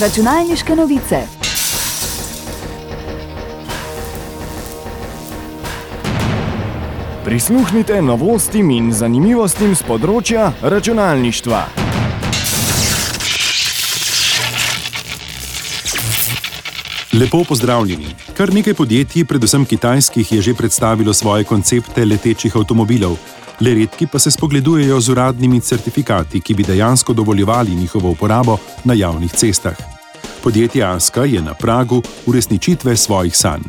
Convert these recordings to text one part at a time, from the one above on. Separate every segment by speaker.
Speaker 1: Računalniške novice.
Speaker 2: Prisluhnite novostim in zanimivostim z področja računalništva.
Speaker 3: Lepo pozdravljeni. Kar nekaj podjetij, predvsem kitajskih, je že predstavilo svoje koncepte letečih avtomobilov. Le redki pa se spogledujejo z uradnimi certifikati, ki bi dejansko dovoljevali njihovo uporabo na javnih cestah. Podjetje Aska je na pragu uresničitve svojih sanj.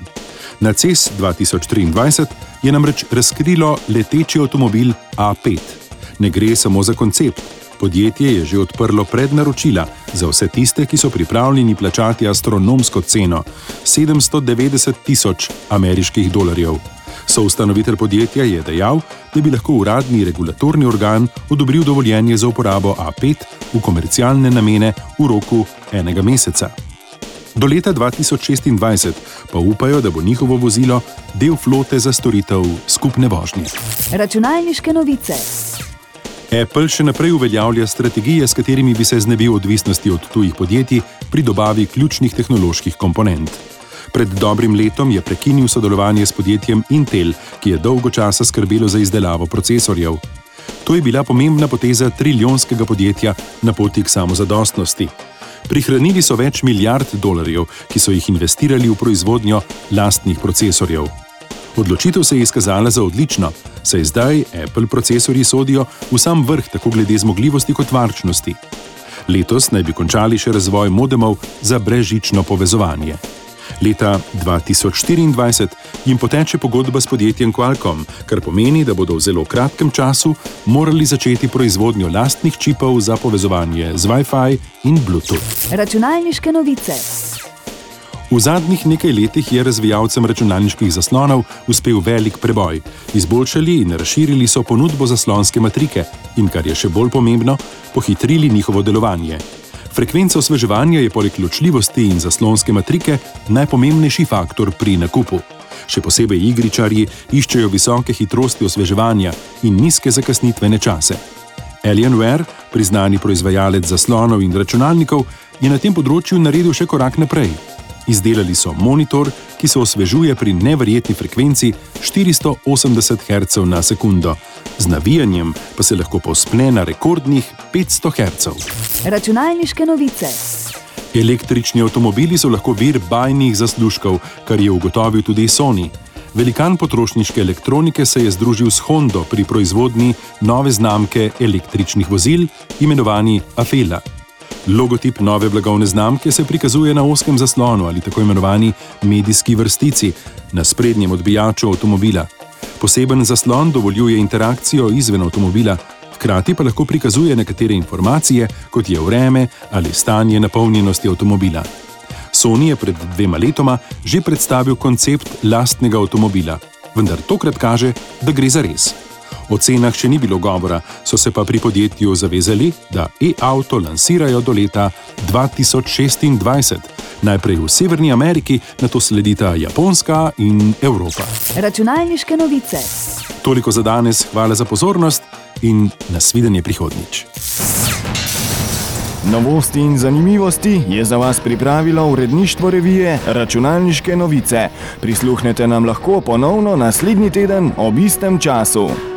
Speaker 3: Na CES 2023 je namreč razkrilo leteči avtomobil A5. Ne gre samo za koncept. Podjetje je že odprlo prednaročila za vse tiste, ki so pripravljeni plačati astronomsko ceno 790 tisoč ameriških dolarjev. Soustanovitelj podjetja je dejal, da bi lahko uradni regulatorni organ odobril dovoljenje za uporabo A5 v komercialne namene v roku enega meseca. Do leta 2026 pa upajo, da bo njihovo vozilo del flote za storitev skupne vožnje.
Speaker 1: Računalniške novice.
Speaker 3: Apple še naprej uveljavlja strategije, s katerimi bi se znebil odvisnosti od tujih podjetij pri dobavi ključnih tehnoloških komponent. Pred dobrim letom je prekinil sodelovanje s podjetjem Intel, ki je dolgo časa skrbelo za izdelavo procesorjev. To je bila pomembna poteza trilijonskega podjetja na poti k samozadostnosti. Prihranili so več milijard dolarjev, ki so jih investirali v proizvodnjo lastnih procesorjev. Odločitev se je izkazala za odlično, saj zdaj Apple procesori sodijo v sam vrh tako glede zmogljivosti kot varčnosti. Letos naj bi končali še razvoj modemov za brezžično povezovanje. Leta 2024 jim poteče pogodba s podjetjem Qualcomm, kar pomeni, da bodo v zelo kratkem času morali začeti proizvodnjo lastnih čipov za povezovanje z Wi-Fi in Bluetooth.
Speaker 1: Računalniške novice.
Speaker 3: V zadnjih nekaj letih je razvijalcem računalniških zaslonov uspel velik preboj. Izboljšali in razširili so ponudbo zaslonske matrike in, kar je še bolj pomembno, pohitrili njihovo delovanje. Frekvenca osveževanja je poleg ločljivosti in zaslonske matrike najpomembnejši faktor pri nakupu. Še posebej igričarji iščejo visoke hitrosti osveževanja in nizke zakasnitvene čase. Alienware, priznani proizvajalec zaslonov in računalnikov, je na tem področju naredil še korak naprej. Izdelali so monitor, ki se osvežuje pri neverjetni frekvenci 480 Hz na sekundo, z navijanjem pa se lahko povspne na rekordnih 500 Hz.
Speaker 1: Računalniške novice.
Speaker 3: Električni avtomobili so lahko vir bajnih zaslužkov, kar je ugotovil tudi Sony. Velikan potrošniške elektronike se je združil s Hondo pri proizvodnji nove znamke električnih vozil, imenovani Afela. Logotip nove blagovne znamke se prikazuje na oskem zaslonu ali tako imenovani medijski vrstici na sprednjem odbijaču avtomobila. Poseben zaslon dovoljuje interakcijo izven avtomobila, hkrati pa lahko prikazuje nekatere informacije, kot je vreme ali stanje napolnjenosti avtomobila. Sony je pred dvema letoma že predstavil koncept lastnega avtomobila, vendar tokrat kaže, da gre za res. O cenah še ni bilo govora, so se pa pri podjetju zavezali, da e-auto lansirajo do leta 2026, najprej v Severni Ameriki, na to sledita Japonska in Evropa.
Speaker 1: Računalniške novice.
Speaker 3: Toliko za danes, hvala za pozornost in nasvidenje prihodnič.
Speaker 2: Novosti in zanimivosti je za vas pripravilo uredništvo revije Računalniške novice. Prisluhnete nam lahko ponovno naslednji teden ob istem času.